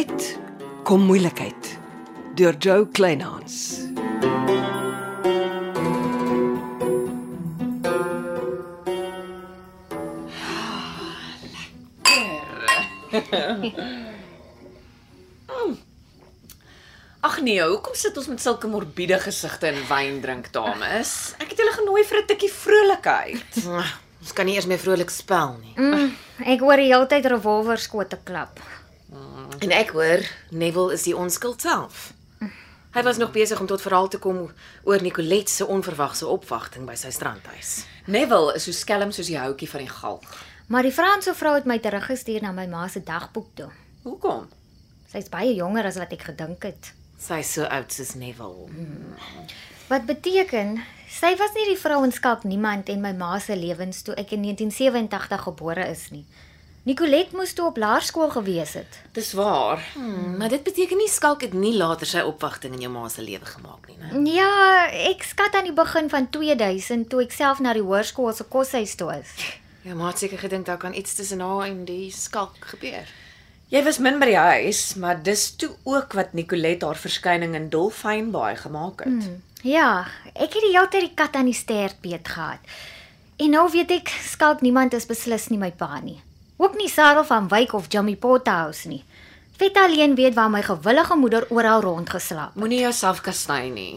tyd kom moeilikheid deur Joe Kleinhans. Ag nee, hoekom sit ons met sulke morbiede gesigte en wyn drink, dames? Ek het julle genooi vir 'n tikkie vrolikheid. Ons kan nie eers meer vrolik spel nie. Mm, ek hoor die hele tyd revolverskote klap. En ek hoor Neville is die onskuld self. Hy was nog besig om tot verhaal te kom oor Nicolet se onverwagse opwagting by sy strandhuis. Neville is so skelm soos die houtjie van die galg. Maar die Franse vrou het my teruggestuur na my ma se dagboek toe. Hoekom? Sy's baie jonger as wat ek gedink het. Sy is so oud soos Neville. Wat beteken sy was nie die vrou en skalk niemand en my ma se lewens toe ek in 1987 gebore is nie. Nicolet moes toe op laerskool gewees het. Dis waar. Hmm, maar dit beteken nie Skalk het nie later sy opwagting in jou ma se lewe gemaak nie, né? Ja, ek skat aan die begin van 2000 toe ek self na die hoërskool se koshuis toe is. Jou ma het seker gedink daar kan iets tussen haar en die Skalk gebeur. Jy was min by die huis, maar dis toe ook wat Nicolet haar verskyning in Dolfynbaai gemaak het. Mm. Ja, ek het die hele tyd die kat aan die stert beet gehad. En nou weet ek skalk niemand is beslis nie my pa nie. Ook nie Sarah van Wyk of Jimmy Pothouse nie. Vet alleen weet waar my gewillige moeder oral rondgeslaap. Moenie jouself kastei nie.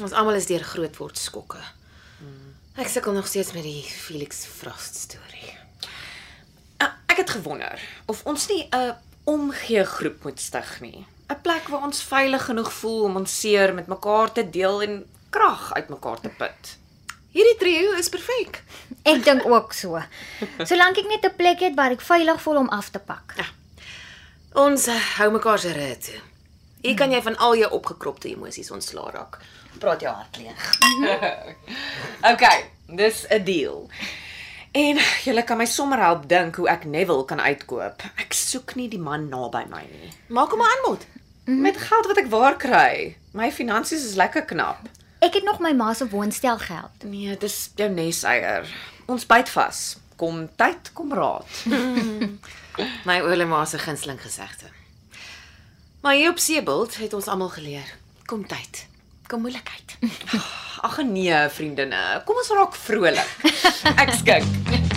Ons almal is deur grootword skokke. Ek sukkel nog steeds met die Felix Frost storie. Uh, ek het gewonder of ons nie 'n omgee groep moet stig nie. 'n Plek waar ons veilig genoeg voel om ons seer met mekaar te deel en krag uit mekaar te put. Hierdie trio is perfek. Ek dink ook so. Solank ek net 'n plek het waar ek veilig voel om af te pak. Ja. Ons uh, hou mekaar se rit toe. Hier kan jy van al jou opgekropte emosies ontslaa raak. Praat jou hart leeg. Okay, dis 'n deal. En julle kan my sommer help dink hoe ek Neville kan uitkoop. Ek soek nie die man naby my nie. Maak hom 'n aanbod. Met geld wat ek waar kry. My finansies is lekker knap. Ek het nog my ma se woonstel geld. Nee, dis jou neseier. Ons byt vas. Kom tyd, kom raad. My oulema se gunsteling gesegde. Maar hier op Seebult het ons almal geleer. Kom tyd. Kom moeilikheid. Ag nee, vriendinne. Kom ons raak vrolik. Ek skink.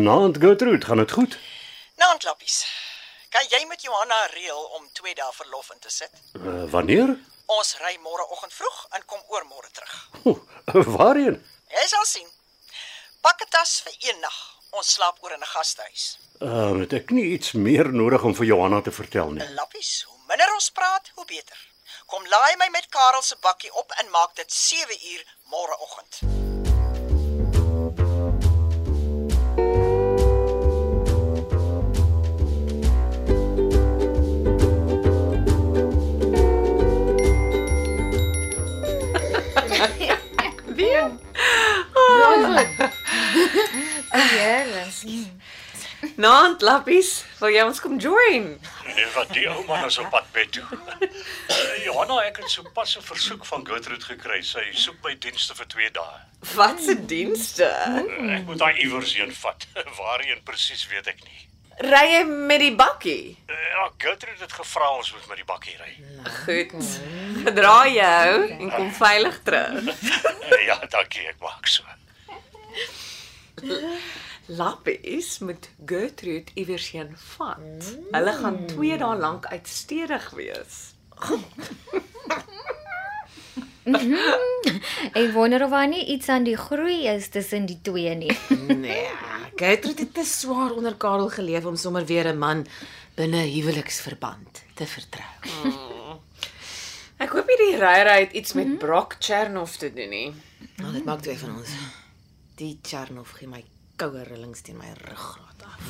Naand Gertrude, gaan dit goed? Naandlappies. Kan jy met Johanna reël om 2 dae verlof in te sit? Uh, wanneer? Ons ry môreoggend vroeg en kom oor môre terug. Oh, waarheen? Jy sal sien. Pak 'n tas vir een nag. Ons slaap oor in 'n gastehuis. Uh, het ek nie iets meer nodig om vir Johanna te vertel nie. Lappies, hoe minder ons praat, hoe beter. Kom laai my met Karel se bakkie op en maak dit 7 uur môreoggend. Heerlik. Naand lappies, wil jy ons kom join? Wat die ou man is op pad bed toe. Johanna, ek het sopas 'n versoek van Gertrude gekry. Sy soek my dienste vir 2 dae. Wat se dienste? Ek moet haar iewers heen vat. Waarheen presies weet ek nie. Ry jy met die bakkie? Ja, Gertrude het gevra ons moet met die bakkie ry. Goed. Gedra jou en kom veilig terug. Ja, dankie, ek maak so. Lappies met Gertrude iewers heen vat. Hulle gaan 2 dae lank uitstedig wees. Ek wonder of daar nie iets aan die groei is tussen die twee nie. Nee, Gertrude het te swaar onder Karel geleef om sommer weer 'n man binne huweliksverband te vertrou. Ek hoop hierdie ryry het iets met Brock Chernoff te doen nie. Nou, dit maak twee van ons. Die Charnov gee my koue rillings teen my ruggraat af.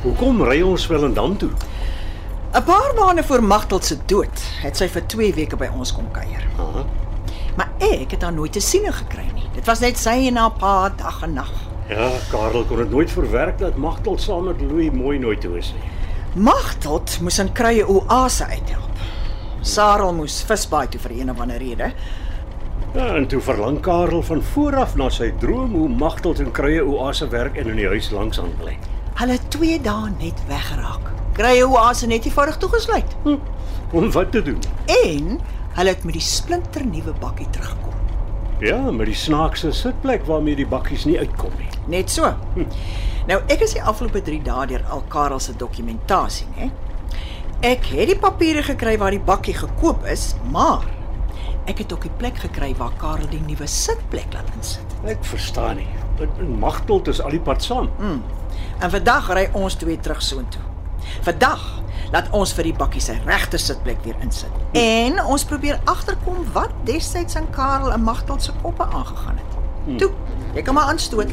Hoekom ry ons wel en dan toe? 'n Paar maande voor Magtel se dood het sy vir 2 weke by ons kom kuier. Aha. Maar ek het haar nooit te sien gekry nie. Dit was net sy en haar pa dag en nag. Ja, Karel kon dit nooit verwerk dat Magtel saam met Louis mooi nooit toe is nie. Magtot moes in krye oase uithelp. Sarel moes visbaai toe vir een of ander rede. Ja, en toe verlang Karel van vooraf na sy droom hoe Magtel in krye oase werk en in die huis langs aan bly. Hulle het 2 dae net weggeraak. Krye oase net eenvoudig toegesluit. Om wat te doen? En hulle het met die splinternuwe bakkie teruggekom. Ja, met die snaakse sitplek waarmee die bakkies nie uitkom nie. Net so. Nou ek is die afgelope 3 dae deur al Karel se dokumentasie, hè. Ek het die papiere gekry waar die bakkie gekoop is, maar ek het ook die plek gekry waar Karel die nuwe sitplek laat insit. Ek verstaan nie. Magtel is al die pad saam. En vandag ry ons twee terug soontoe. Vandag laat ons vir die bakkie sy regte sitplek weer insit. En ons probeer agterkom wat destyds aan Karel en Magtel se koppe aangegaan het. Toe, jy kan maar aanstoot.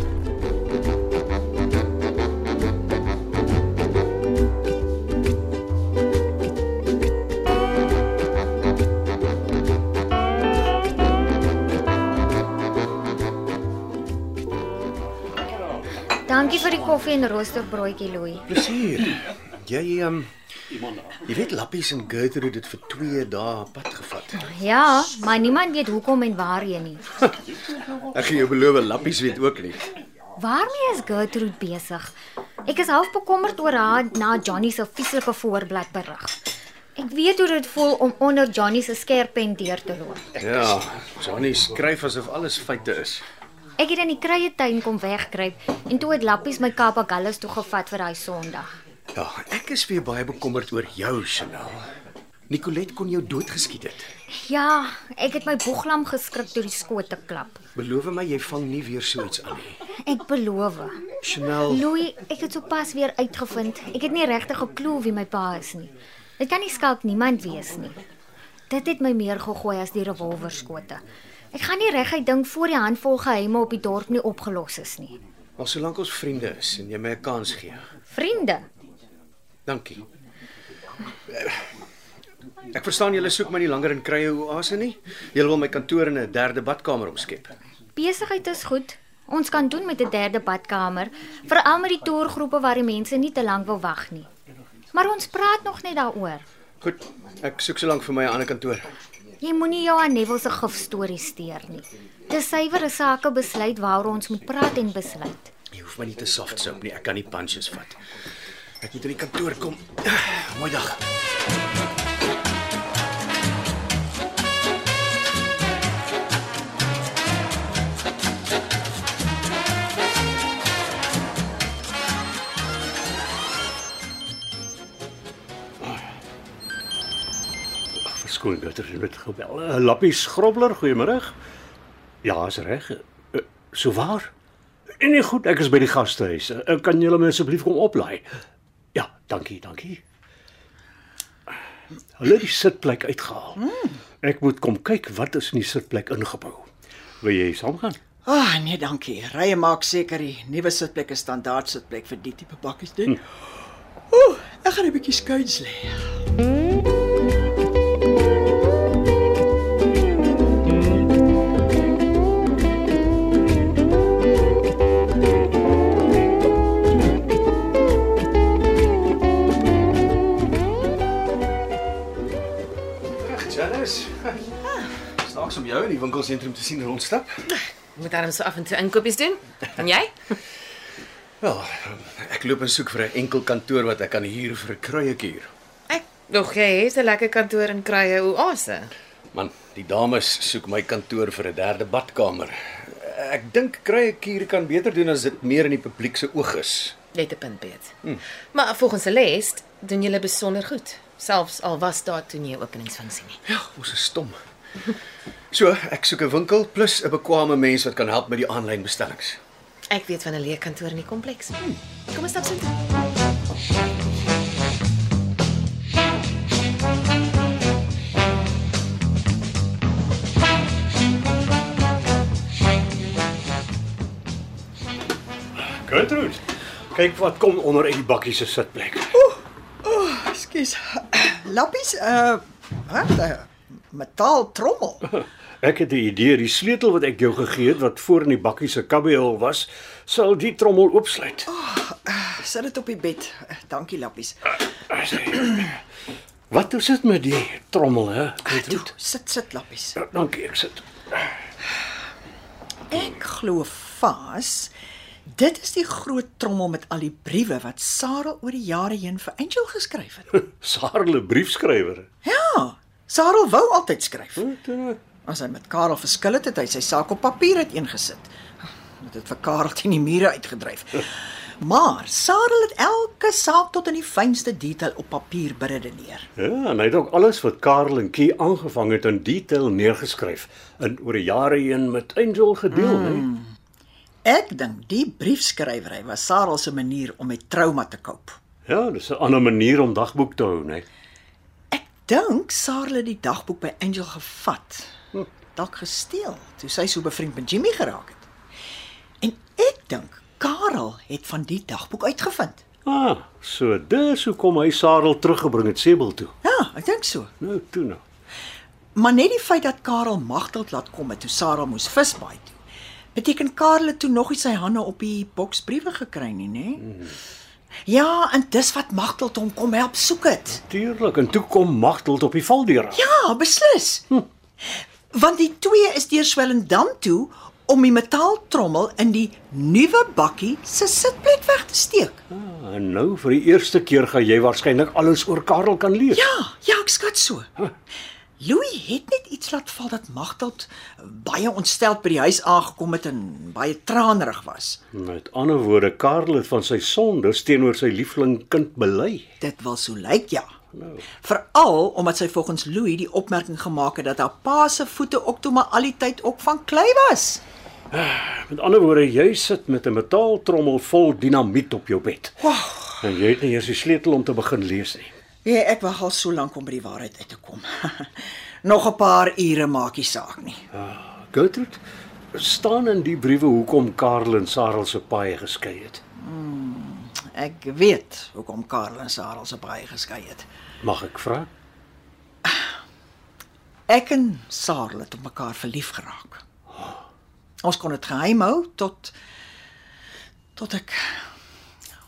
Koffie en roosterbroodjie, Louis. Plesier. Jy ehm Jy weet Lappies en Gertrude het vir 2 dae pad gevat. Ja, maar niemand weet hoekom en waarheen nie. Ek gaan jou beloof Lappies weet ook nie. Waarmee is Gertrude besig? Ek is half bekommerd oor haar na Johnny se vieslike voorblad berig. Ek weet hoe dit voel om onder Johnny se skerp pen deur te loop. Ja, Johnny skryf asof alles feite is. Ek het in die krye tuin kom wegkruip en toe het Lappies my Kapagallis toe gevat vir daai Sondag. Ja, ek is weer baie bekommerd oor jou, Chanel. Nicolet kon jou doodgeskiet het. Ja, ek het my boeglam geskrik toe die skote klap. Beloof my jy vang nie weer so iets aan nie. Ek beloof. Chanel, Louis, ek het sopas weer uitgevind. Ek het nie regtig 'n klou wie my pa is nie. Dit kan nie skalk niemand wees nie. Dit het my meer gegooi as die revolverskote. Ek gaan nie reguit dink voor die handvol geheime op die dorp nie opgelos is nie. al solank ons vriende is en jy my 'n kans gee. Vriende, Dankie. Ek verstaan julle soek my nie langer in krye oase nie. Julle wil my kantoor in 'n derde badkamer omskep. besigheid is goed. Ons kan doen met 'n derde badkamer, veral met die toergroepe waar die mense nie te lank wil wag nie. Maar ons praat nog net daaroor. Goed, ek soek solank vir my 'n ander kantoor. Jy moenie jou aan Neville se gifstorie steur nie. Dis suiwer 'n sake besluit waaroor ons moet praat en besluit. Jy hoef my nie te soft soap nie. Ek kan nie punches vat. Ek moet in die kantoor kom. Mooi dag. Ag, verskoon dat er met gebel. Uh, Lappies Grobler, goeiemôre. Ja, is reg. Uh, so waar? En nee, goed, ek is by die gastehuis. Uh, kan julle my asseblief kom oplaai? Ja, dankie, dankie. Hulle het die sitplek uitgehaal. Ek moet kom kyk wat is in die sitplek ingebou. Wil jy saamgaan? Ag oh, nee, dankie. Rye maak seker die nuwe sitplek is standaard sitplek vir die tipe bakkies dit. Ooh, ek gaan 'n bietjie skuins lê. Janice. Winkelsentrum te sien rondstap. Moet daarom so af en toe inkopies doen. En jy? Wel, ek loop en soek vir 'n enkel kantoor wat ek kan huur vir 'n kruiekuur. Ek dog jy het 'n lekker kantoor in Krye Oase. Man, die dames soek my kantoor vir 'n derde badkamer. Ek dink kruiekuur kan beter doen as dit meer in die publiek se oog is. Het 'n punt, Piet. Hmm. Maar volgens Celeste doen julle besonder goed, selfs al was daar toe nie 'n openingsfunksie nie. Ja, ons is stom. So, ek soek 'n winkel plus 'n bekwame mens wat kan help met die aanlyn bestellings. Ek weet van 'n leë kantoor in die kompleks. Hmm. Kom ons stap so toe. Gertrude. Kyk wat kom onder uit die bakkie se sitplek. Ekskuus. Lappies, uh wat? 'n Metaal trommel. Ek het die idee die sleutel wat ek jou gegee het wat voor in die bakkie se kabiehol was, sal die trommel oopsluit. Sit dit op die bed. Uh, Dankie, Lappies. Wat is dit met die trommel hè? Toe, Gertrude? sit sit Lappies. Ja, dankie, ek sit. Ek glo vas dit is die groot trommel met al die briewe wat Sarah oor die jare heen vir Angel geskryf het. Sarle briefskrywer. Ja, Sarah wou altyd skryf. Uh, As hy met Karel verskil het, het hy sy saak op papier uiteengesit. Dit het vir Karel teen die mure uitgedryf. Maar Sarah het elke saak tot in die fynste detail op papier beredeneer. Ja, en hy het ook alles wat Karel en Kie aangevang het in detail neergeskryf en oor die jare heen met Angel gedeel, mm. Ek dink die briefskrywery was Sarah se manier om met trauma te koop. hè? Ja, dis 'n ander manier om dagboek te hou, né? Dink Sarah het die dagboek by Angel gevat. Dalk gesteel toe sy so bevriend met Jimmy geraak het. En ek dink Karel het van die dagboek uitgevind. Ah, so dis hoekom hy Sarel teruggebring het Sebel toe. Ja, ek dink so. Nou toe nou. Maar net die feit dat Karel Magteld laat kom het toe Sarah moes visbaai toe. Beteken Karel het toe nog nie sy hande op die boksbriewe gekry nie, nê? Mm. Ja, en dis wat Magteld hom kom help soek het. Tuurlik, en toe kom Magteld op die valdeur. Ja, beslis. Hm. Want die twee is deur Swellendam toe om die metaaltrommel in die nuwe bakkie se sitplek weg te steek. Ah, en nou vir die eerste keer gaan jy waarskynlik alles oor Karel kan lees. Ja, ja, ek skat so. Louis het net iets laat val dat Magteld baie ontsteld by die huis aangekom het en baie tranerig was. Met ander woorde, Karel het van sy sondes teenoor sy liefling kind bely. Dit wil so lyk ja. Veral omdat sy volgens Louis die opmerking gemaak het dat haar pa se voete ook toe maar al die tyd ook van klei was. Met ander woorde, jy sit met 'n metaaltrommel vol dinamiet op jou bed. Wow. En jy het nie eers die sleutel om te begin lees nie. Ja, ek wag al so lank om by die waarheid uit te kom. Nog 'n paar ure maak nie saak nie. Gertrude, staan in die briewe hoekom Karel en Sarel se paai geskei het. Ek weet hoekom Karel en Sarah se baie geskei het. Mag ek vra? Ek en Sarah het op mekaar verlief geraak. Ons kon dit geheim hou tot tot ek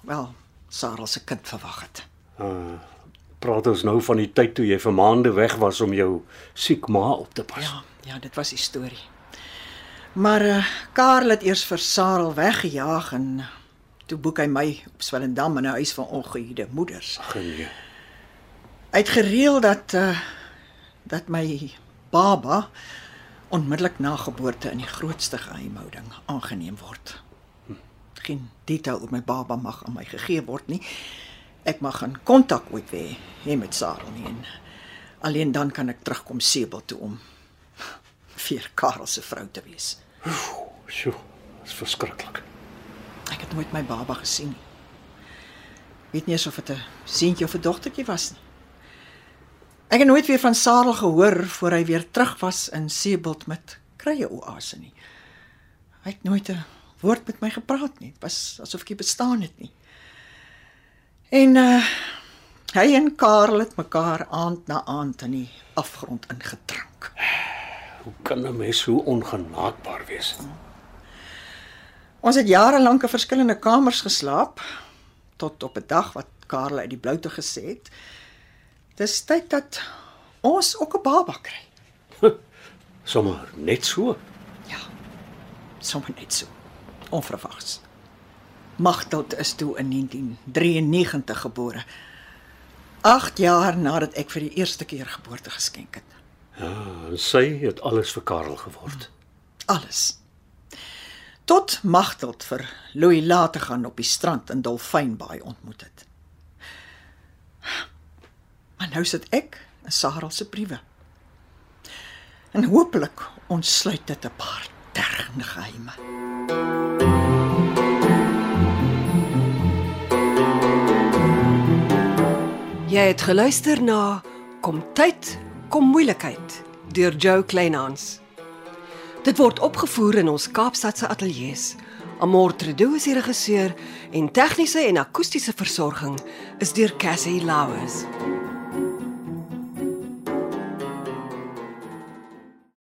wel Sarah se kind verwag het. Praat ons nou van die tyd toe jy vir maande weg was om jou siek ma op te pas. Ja, ja, dit was die storie. Maar uh, Karel het eers vir Sarah weggejaag en toe boek hy my op Swellendam in 'n huis van ongehuurde moeders. Ag nee. Hy het gereël dat uh dat my baba onmiddellik na geboorte in die grootste geheimhouding aangeneem word. Geen detail oor my baba mag aan my gegee word nie. Ek mag geen kontak ooit hê hê met Sarah nie. En alleen dan kan ek terugkom Sebel toe om vir Karel se vrou te wees. Sjoe, dis verskriklik. Ek het nooit my baba gesien nie. Weet nie eens of dit 'n seentjie of 'n dogtertjie was nie. Ek het nooit weer van Sarel gehoor voor hy weer terug was in Seebult met krye oase nie. Hy het nooit 'n woord met my gepraat nie. Dit was asof ek nie bestaan het nie. En uh hy en Karel het mekaar aand na aand in die afgrond ingedrink. Hoe kan 'n mens so ongenaakbaar wees? Ons het jare lank in verskillende kamers geslaap tot op 'n dag wat Karel uit die bloute gesê het. Dis tyd dat ons ook 'n baba kry. Sommige net so. Ja. Sommer net so. Onverwags. Magteld is toe in 1993 gebore. 8 jaar nadat ek vir die eerste keer geboorte geskenk het. Ja, en sy het alles vir Karel geword. Alles. Tot Magteld vir Louis later gaan op die strand in Dolfynbaai ontmoet het. Maar nou sit ek in Sarah se briewe. En hopelik ontsluit dit 'n paar tergende geheime. Jy het geluister na Kom tyd, kom moeilikheid deur Jo Kleinhans. Dit word opgevoer in ons Kaapstadse ateljee se. Amor Trudeau is die regisseur en tegniese en akoestiese versorging is deur Cassie Lauers.